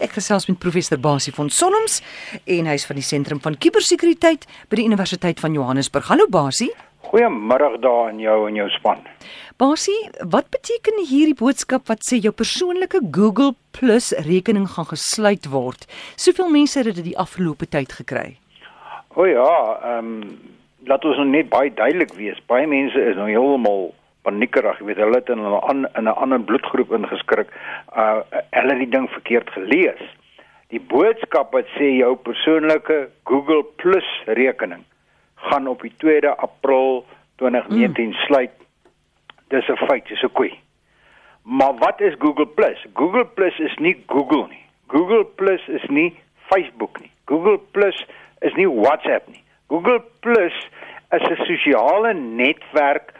Ek gesels met professor Basie van Sonnems en hy's van die sentrum van kubersekuriteit by die Universiteit van Johannesburg. Hallo Basie. Goeiemôre daar aan jou en jou span. Basie, wat beteken hierdie boodskap wat sê jou persoonlike Google Plus rekening gaan gesluit word? Soveel mense het dit die afgelope tyd gekry. O ja, ehm um, laat ons nou net baie duidelik wees. Baie mense is nou heeltemal paniekerig, jy weet hulle het in 'n in 'n ander bloedgroep ingeskrik. Uh hulle het die ding verkeerd gelees. Die boodskap wat sê jou persoonlike Google Plus rekening gaan op die 2de April 2019 mm. sluit. Dis 'n feit, dis 'n koei. Maar wat is Google Plus? Google Plus is nie Google nie. Google Plus is nie Facebook nie. Google Plus is nie WhatsApp nie. Google Plus is 'n sosiale netwerk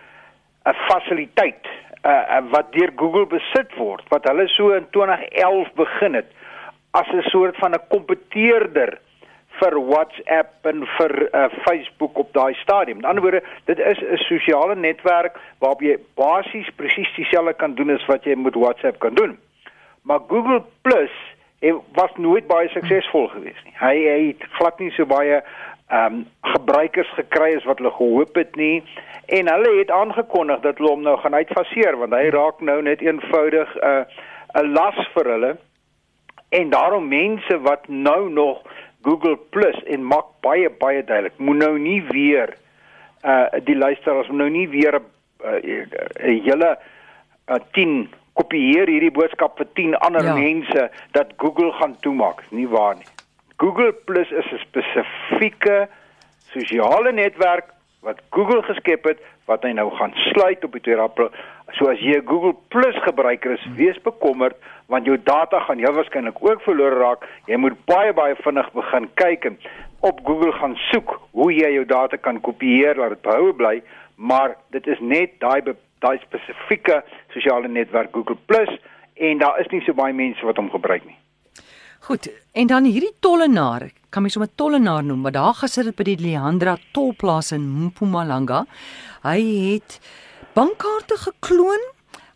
'n fasiliteit uh, wat deur Google besit word wat hulle so in 2011 begin het as 'n soort van 'n kompeteerder vir WhatsApp en vir uh, Facebook op daai stadium. Met ander woorde, dit is 'n sosiale netwerk waarop jy basies presies dieselfde kan doen as wat jy met WhatsApp kan doen. Maar Google Plus het was nooit baie suksesvol geweest nie. Hy, hy het glad nie so baie ehm um, gebruikers gekry as wat hulle gehoop het nie. En hulle het aangekondig dat hulle hom nou gaan uitfaseer want hy raak nou net eenvoudig 'n uh, 'n las vir hulle. En daarom mense wat nou nog Google Plus en maak baie baie duidelik moet nou nie weer uh die luisteraars moet nou nie weer 'n uh, uh, hele uh, 10 kopieer hierdie boodskap vir 10 ander ja. mense dat Google gaan toemaak. Nie waar nie Google Plus is 'n spesifieke sosiale netwerk wat Google geskep het wat hy nou gaan sluit op die 2 April. So as jy 'n Google Plus gebruiker is, wees bekommerd want jou data gaan heel waarskynlik ook verlore raak. Jy moet baie baie vinnig begin kyk en op Google gaan soek hoe jy jou data kan kopieer laat dit behoue bly, maar dit is net daai daai spesifieke sosiale netwerk Google Plus en daar is nie so baie mense wat hom gebruik nie. Goed, en dan hierdie tollenaar, kan mens hom 'n tollenaar noem, maar daar gesit dit by die Leandra tolplaas in Mpumalanga. Hy het bankkaarte gekloon.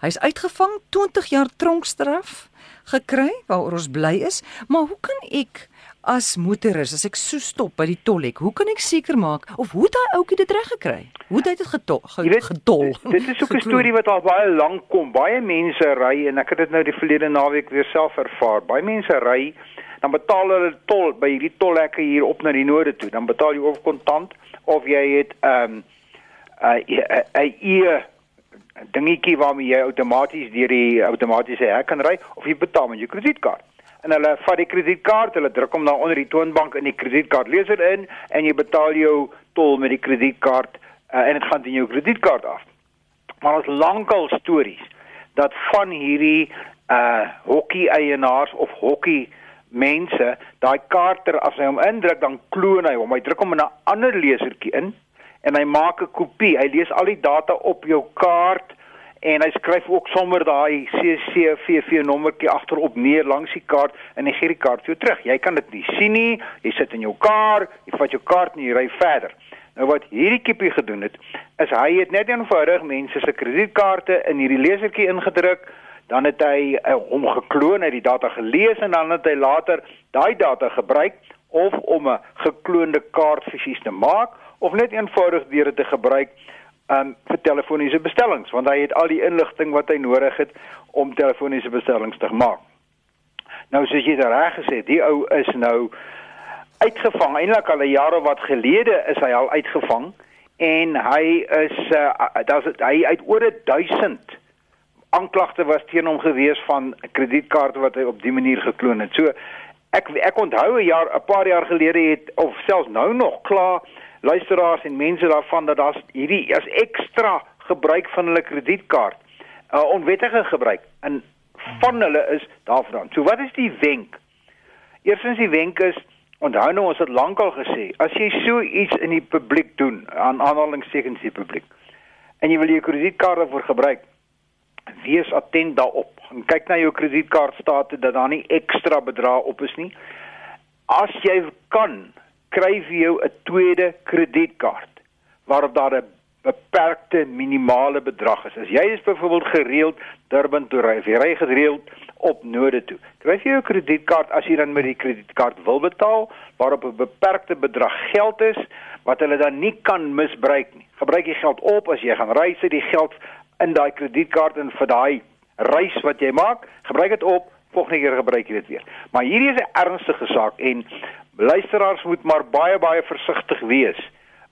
Hy's uitgevang 20 jaar tronkstraf gekry waaroor ons bly is, maar hoe kan ek as motoris as ek so stop by die tolhek, hoe kan ek seker maak of hoe daai ouetjie dit reg gekry? Hoe het hy dit getol? getol dit is ook 'n storie wat al baie lank kom. Baie mense ry en ek het dit nou die verlede naweek weer self ervaar. Baie mense ry dan betaal hulle tol by hierdie tolhekke hier op na die noorde toe. Dan betaal jy of kontant of jy het 'n um, 'n 'n dingetjie waarmee jy outomaties deur die outomatiese hek kan ry of jy betaal met jou kredietkaart en hulle vat die kredietkaart, hulle druk hom dan onder die toonbank in die kredietkaartleser in en jy betaal jou tol met die kredietkaart uh, en dit gaan in jou kredietkaart af. Maar ons lankal stories dat van hierdie uh hokkie eienaars of hokkie mense daai kaarter as hy hom indruk dan kloon hy hom. Hy druk hom in 'n ander lesertjie in en hy maak 'n kopie. Hy lees al die data op jou kaart en hy skryf ook sommer daai CCVV nommertjie agterop neer langs die kaart en hy gee die kaart vir jou terug. Jy kan dit nie sien nie. Jy sit in jou kar, jy vat jou kaart en jy ry verder. Nou wat hierdie kiepie gedoen het, is hy het net eenvoudig mense se kredietkaarte in hierdie lesertjie ingedruk, dan het hy uh, hom gekloon, hy die data gelees en dan het hy later daai data gebruik of om 'n gekloonde kaart fisies te maak of net eenvoudig deur dit te gebruik um, vir telefoniese bestellings want hy het al die inligting wat hy nodig het om telefoniese bestellings te maak. Nou soos jy reg gesê, die ou is nou uitgevang. Eintlik al 'n jaar of wat gelede is hy al uitgevang en hy is uh, daar's hy uit oor 1000 aanklagte was teen hom gewees van kredietkaarte wat hy op die manier gekloon het. So ek ek onthou 'n jaar 'n paar jaar gelede het of selfs nou nog klaar luisteraars en mense daarvan dat daar's hierdie as ekstra gebruik van hulle kredietkaart. 'n uh, Onwettige gebruik en van hulle is daarvan. So wat is die wenk? Eerstens die wenk is onthou nou ons het lankal gesê, as jy so iets in die publiek doen, aan aanhalingstekens die publiek, en jy wil jou kredietkaart vir gebruik, wees attent daarop. En kyk na jou kredietkaartstate dat daar nie ekstra bedrae op is nie. As jy kan, kry vir jou 'n tweede kredietkaart waarop daar 'n beperkte minimale bedrag is. As jy is byvoorbeeld gereeld Durban toe ry, jy ry gereeld op noorde toe. Kry jy jou kredietkaart as jy dan met die kredietkaart wil betaal waarop 'n beperkte bedrag geld is wat hulle dan nie kan misbruik nie. Gebruik jy geld op as jy gaan ry, sit die geld in daai kredietkaart en vir daai reis wat jy maak, gebruik dit op, volgende keer gebruik jy dit weer. Maar hierdie is 'n ernstige saak en luisteraars moet maar baie baie versigtig wees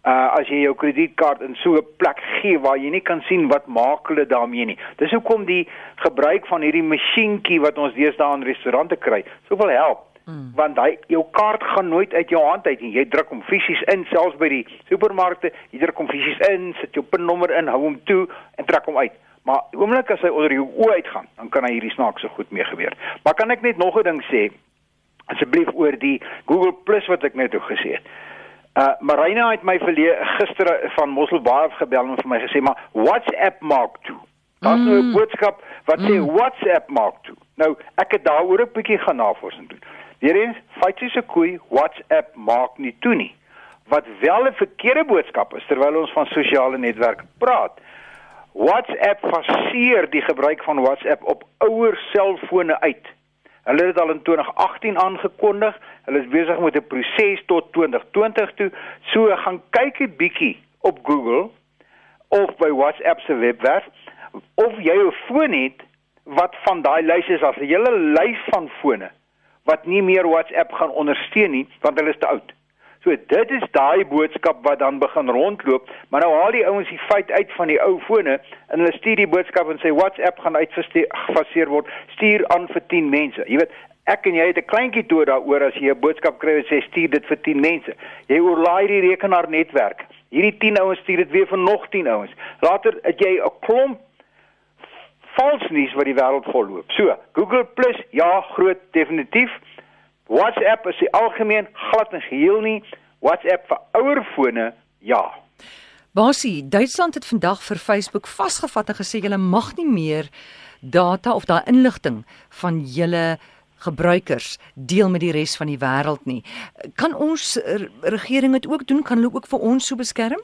uh as jy jou kredietkaart in so 'n plek gee waar jy nie kan sien wat maak hulle daarmee nie. Dis hoekom die gebruik van hierdie masjienkie wat ons deesdae in restaurante kry, soveel help. Mm. Want hy jou kaart gaan nooit uit jou hand uit nie. Jy druk hom fisies in selfs by die supermarkte, jy druk hom fisies in, sit jou pinnommer in, hou hom toe en trek hom uit. Maar oomblik as hy onder jou oë uitgaan, dan kan hy hierdie snaakse goed mee gebeur. Maar kan ek net nog 'n ding sê? Asseblief oor die Google Plus wat ek net o gesê het. Uh Marina het my verlede gister van Mosselbaai af gebel en vir my gesê maar WhatsApp maak toe. Daar's mm. nou 'n mm. boodskap wat mm. sê WhatsApp maak toe. Nou ek het daaroor 'n bietjie gaan navorsing doen. Weerens feitjies se koei WhatsApp maak nie toe nie. Wat wel 'n verkeerde boodskap is terwyl ons van sosiale netwerke praat. WhatsApp faseer die gebruik van WhatsApp op ouer selfone uit. Hulle het al in 2018 aangekondig. Hulle is besig met 'n proses tot 2020 toe. So gaan kyk 'n bietjie op Google of by WhatsApp se webwerf of jy 'n foon het wat van daai lys is as 'n hele lys van fone wat nie meer WhatsApp gaan ondersteun nie want hulle is te oud. So dit is daai boodskap wat dan begin rondloop, maar nou haal die ouens die feit uit van die ou fone en hulle stuur die boodskap en sê WhatsApp gaan uitgefaseer word, stuur aan vir 10 mense. Jy weet, ek en jy het 'n kleintjie toe daaroor as jy 'n boodskap kry en sê stuur dit vir 10 mense. Jy oorlaai die rekenaarnetwerk. Hierdie 10 ouens stuur dit weer vir nog 10 ouens. Later het jy 'n klomp vals nuus wat die wêreld volloop. So, Google Plus, ja, groot definitief. WhatsApp is die algemeen glad en geheel nie. WhatsApp vir ouer fone, ja. Basie, Duitsland het vandag vir Facebook vasgevat en gesê hulle mag nie meer data of daai inligting van julle gebruikers deel met die res van die wêreld nie. Kan ons regering dit ook doen? Kan hulle ook vir ons so beskerm?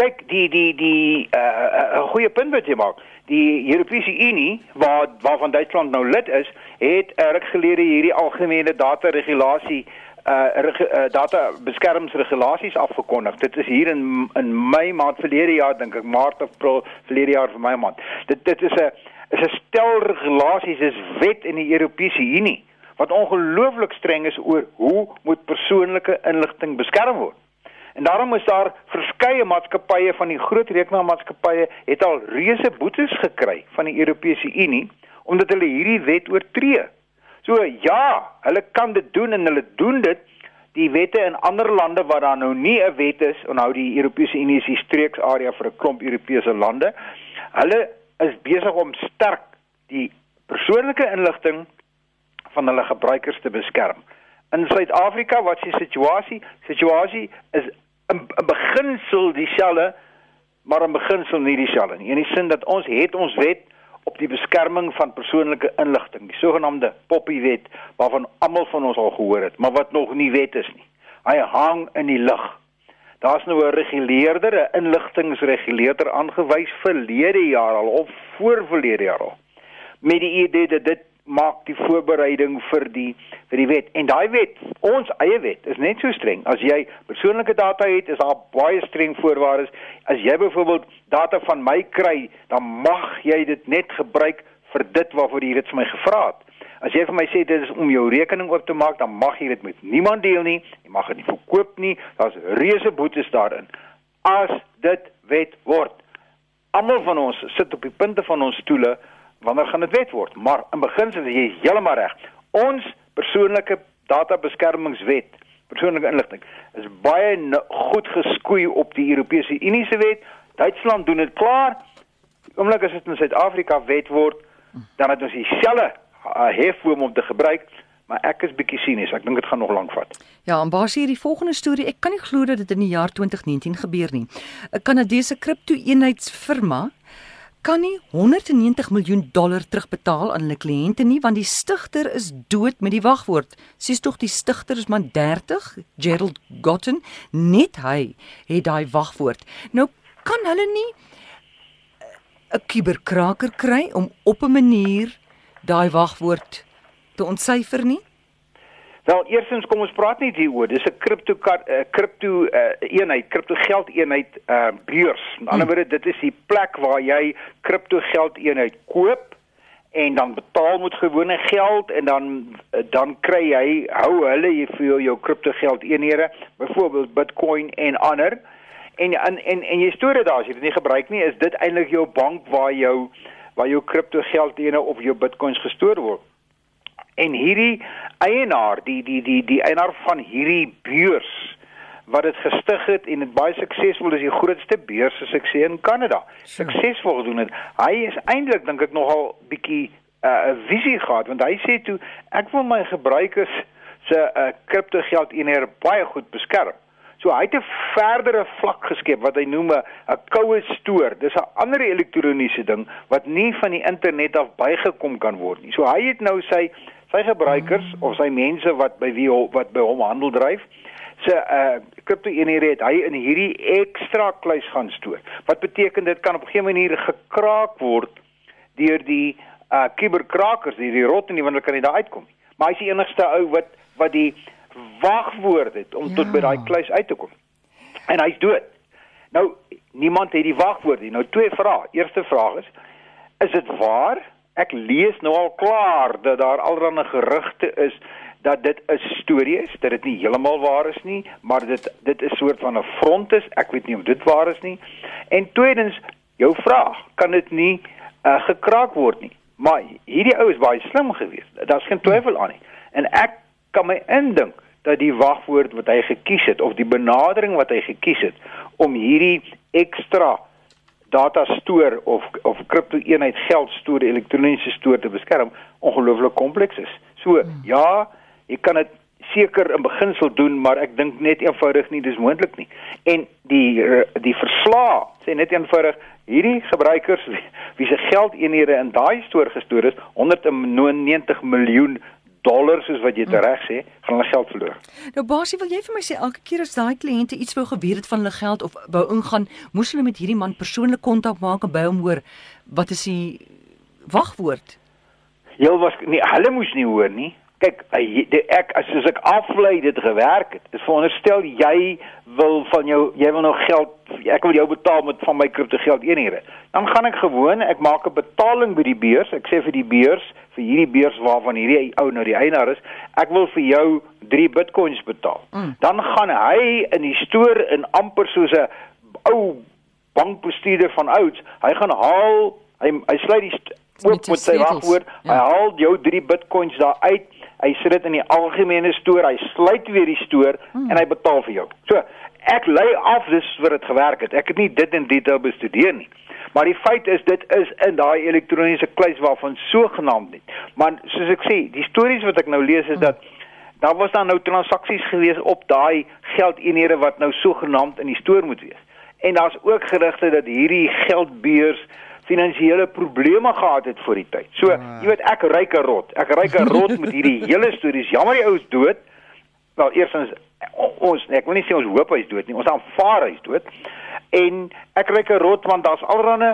Kyk, die die die 'n uh, uh, goeie punt wat jy maak die Europese Unie waar waarvan Duitsland nou lid is, het ruk gelede hierdie algemene data regulasie uh, uh data beskermingsregulasies afgekondig. Dit is hier in in Mei maand verlede jaar dink ek Maart of April verlede jaar vir my maand. Dit dit is 'n is 'n stel regulasies is wet in die Europese Unie wat ongelooflik streng is oor hoe moet persoonlike inligting beskerm word. En daarom is daar verskeie maatskappye van die groot rekenaarmaatskappye het al reuse boetes gekry van die Europese Unie omdat hulle hierdie wet oortree. So ja, hulle kan dit doen en hulle doen dit. Die wette in ander lande waar daar nou nie 'n wet is, onthou die Europese Unie is 'n streeksarea vir 'n klomp Europese lande. Hulle is besig om sterk die persoonlike inligting van hulle gebruikers te beskerm. In Suid-Afrika wat se situasie? Situasie is 'n beginsel dieselfde, maar 'n beginsel nie dieselfde nie. In die sin dat ons het ons wet op die beskerming van persoonlike inligting, die sogenaamde Poppy wet waarvan almal van ons al gehoor het, maar wat nog nie wet is nie. Hy hang in die lug. Daar's nou 'n reguleerder, 'n inligtingreguleerder aangewys verlede jaar al of voor verlede jaar al. Met die idee dat dit maak die voorbereiding vir die vir die wet. En daai wet, ons eie wet, is net so streng. As jy persoonlike data het, is daar baie streng voorwaardes. As jy byvoorbeeld data van my kry, dan mag jy dit net gebruik vir dit waarvoor jy dit vir my gevra het. As jy vir my sê dit is om jou rekening oop te maak, dan mag jy dit met niemand deel nie. Jy mag dit nie verkoop nie. Daar's reuse boetes daarin. As dit wet word. Almal van ons sit op die punte van ons stoele wanneer gaan dit wet word? Maar in beginsel is jy heeltemal reg. Ons persoonlike databeskermingswet, persoonlike inligting is baie goed geskoei op die Europese Unie se wet. Duitsland doen dit klaar. Oomblik as dit in Suid-Afrika wet word, dan het ons dieselfde uh, hefboom om te gebruik. Maar ek is bietjie sinies. Ek dink dit gaan nog lank vat. Ja, en baie hierdie volgende storie, ek kan nie glo dat dit in die jaar 2019 gebeur nie. 'n Kanadese kripto-eenheidsfirma kan nie 190 miljoen dollar terugbetaal aan hulle kliënte nie want die stigter is dood met die wagwoord. Sies tog die stigter is maar 30, Gerald Gotten, net hy het daai wagwoord. Nou kan hulle nie 'n kuberkraker kry om op 'n manier daai wagwoord te ontsyfer nie? Wel, eerstens kom ons praat nie hieroor. Dis 'n kripto kripto uh, eenheid, kripto geld eenheid uh, beurs. Aan die ander hmm. woorde, dit is die plek waar jy kripto geld eenheid koop en dan betaal met gewone geld en dan dan kry jy hou hulle vir jou, jou kripto geld eenhede byvoorbeeld Bitcoin en ander en en en, en jy stoor dit daar as jy dit nie gebruik nie is dit eintlik jou bank waar jou waar jou kripto geld eenhede of jou bitcoins gestoor word en hierdie eienaar die die die die eienaar van hierdie beurs wat dit gestig het en dit baie suksesvol is die grootste beurs se sukses in Kanada. Suksesvol gedoen het. Hy is eintlik dink ek nogal bietjie uh, 'n uh, visie gehad want hy sê toe ek wil my gebruikers se uh, kripto geld eenhede baie goed beskerm. So hy het 'n verdere vlak geskep wat hy noem 'n koue stoor. Dis 'n ander elektroniese ding wat nie van die internet af bygekom kan word nie. So hy het nou sy sy gebruikers mm. of sy mense wat by wie wat by hom handel dryf se uh kripto eenhede het hy in hierdie ekstra kluis gaan stoor. Wat beteken dit kan op 'n manier gekraak word deur die uh kuberkrakers, die, die rot en die wanneer kan hy daar uitkom nie. Maar hy is die enigste ou wat wat die wagwoord het om ja. tot by daai kluis uit te kom. En hy's dood. Nou niemand het die wagwoord nie. Nou twee vrae. Eerste vraag is is dit waar? Ek lees nou al klaar dat daar alreeds gerugte is dat dit 'n storie is, dat dit nie heeltemal waar is nie, maar dit dit is soort van 'n front is. Ek weet nie of dit waar is nie. En tweedens, jou vraag, kan dit nie uh, gekraak word nie. Maar hierdie ou is baie slim geweest. Daar's geen twyfel aan nie. En ek kan my indink dat die wagwoord wat hy gekies het of die benadering wat hy gekies het om hierdie ekstra data stoor of of kripto eenheid geld stoor elektroniese stoor te beskerm ongelooflik kompleks is. So hmm. ja, jy kan dit seker in beginsel doen, maar ek dink net eenvoudig nie dis moontlik nie. En die die verslae sê net eenvoudig hierdie gebruikers wie se geldeenhede in daai stoor gestoor is 190 miljoen dollars soos wat jy dit reg sê, gaan hulle geld verloor. Nou Basie, wil jy vir my sê elke keer as daai kliënte iets wou gebeur het van hulle geld of wou ingaan, moes hulle met hierdie man persoonlik kontak maak en by hom hoor wat is die wagwoord? Heel was nie hulle moes nie hoor nie kyk ek as as ek aflei dit gewerk het is veronderstel jy wil van jou jy wil nou geld ek wil jou betaal met van my kripto geld eenhede dan gaan ek gewoon ek maak 'n betaling by die beurs ek sê vir die beurs vir hierdie beurs waarvan hierdie ou nou die eienaar is ek wil vir jou 3 bitcoins betaal mm. dan gaan hy in die stoor in amper soos 'n ou bankbestuurder van ouds hy gaan haal hy hy sluit die oop met sy wagwoord ja. hy haal jou 3 bitcoins daar uit hy sit dit in die algemene stoor, hy sluit weer die stoor hmm. en hy betaal vir jou. So, ek lei af dis wat dit gewerk het. Ek het nie dit in detail bestudeer nie. Maar die feit is dit is in daai elektroniese kluis waarvan sogenaamd nie. Maar soos ek sê, die stories wat ek nou lees is hmm. dat daar was dan nou transaksies gewees op daai geldeenhede wat nou sogenaamd in die stoor moet wees. En daar's ook gerugte dat hierdie geldbeurs finansiële probleme gehad het voor die tyd. So, uh. jy weet ek ryke rot. Ek ryke rot met hierdie hele stories. Jammer die ou is dood. Wel, eerstens ons ek wil nie sê ons hoop hy is dood nie. Ons aanvaar hy is dood. En ek ryke rot want daar's alrarde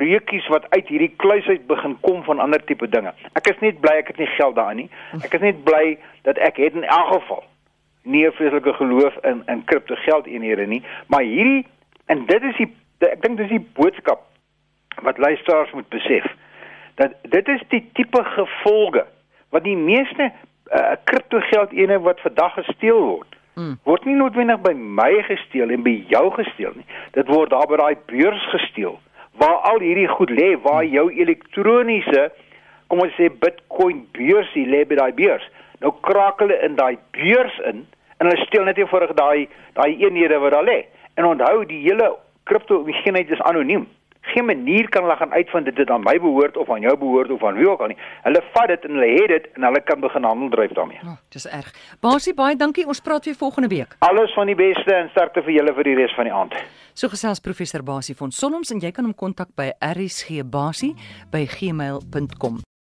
reukies wat uit hierdie kluis uit begin kom van ander tipe dinge. Ek is net bly ek het nie geld daarin nie. Ek is net bly dat ek het in elk geval nie 'n vreeslike geloof in in kripto geld eenhede nie, maar hierdie en dit is die ek dink dis die boodskap wat luisteraars moet besef dat dit is die tipe gevolge wat die meeste uh, kriptogeld ene wat vandag gesteel word mm. word nie noodwendig by my gesteel en by jou gesteel nie. Dit word daar by daai beurs gesteel waar al hierdie goed lê waar jou elektroniese kom ons sê bitcoin beursie lê by daai beurs. Nou kraak hulle in daai beurs in en hulle steel net eenvoudig daai daai eenhede wat daar lê. En onthou die hele kripto eenheid is anoniem geen manier kan hulle gaan uitvind dit dit aan my behoort of aan jou behoort of aan wie ook al nie. Hulle vat dit en hulle het dit en hulle kan begin handel dryf daarmee. Oh, dis erg. Basie baie dankie. Ons praat weer volgende week. Alles van die beste en sterkte vir julle vir die res van die aand. So gesels professor Basie van Sonnoms en jy kan hom kontak by rsgbasie by gmail.com.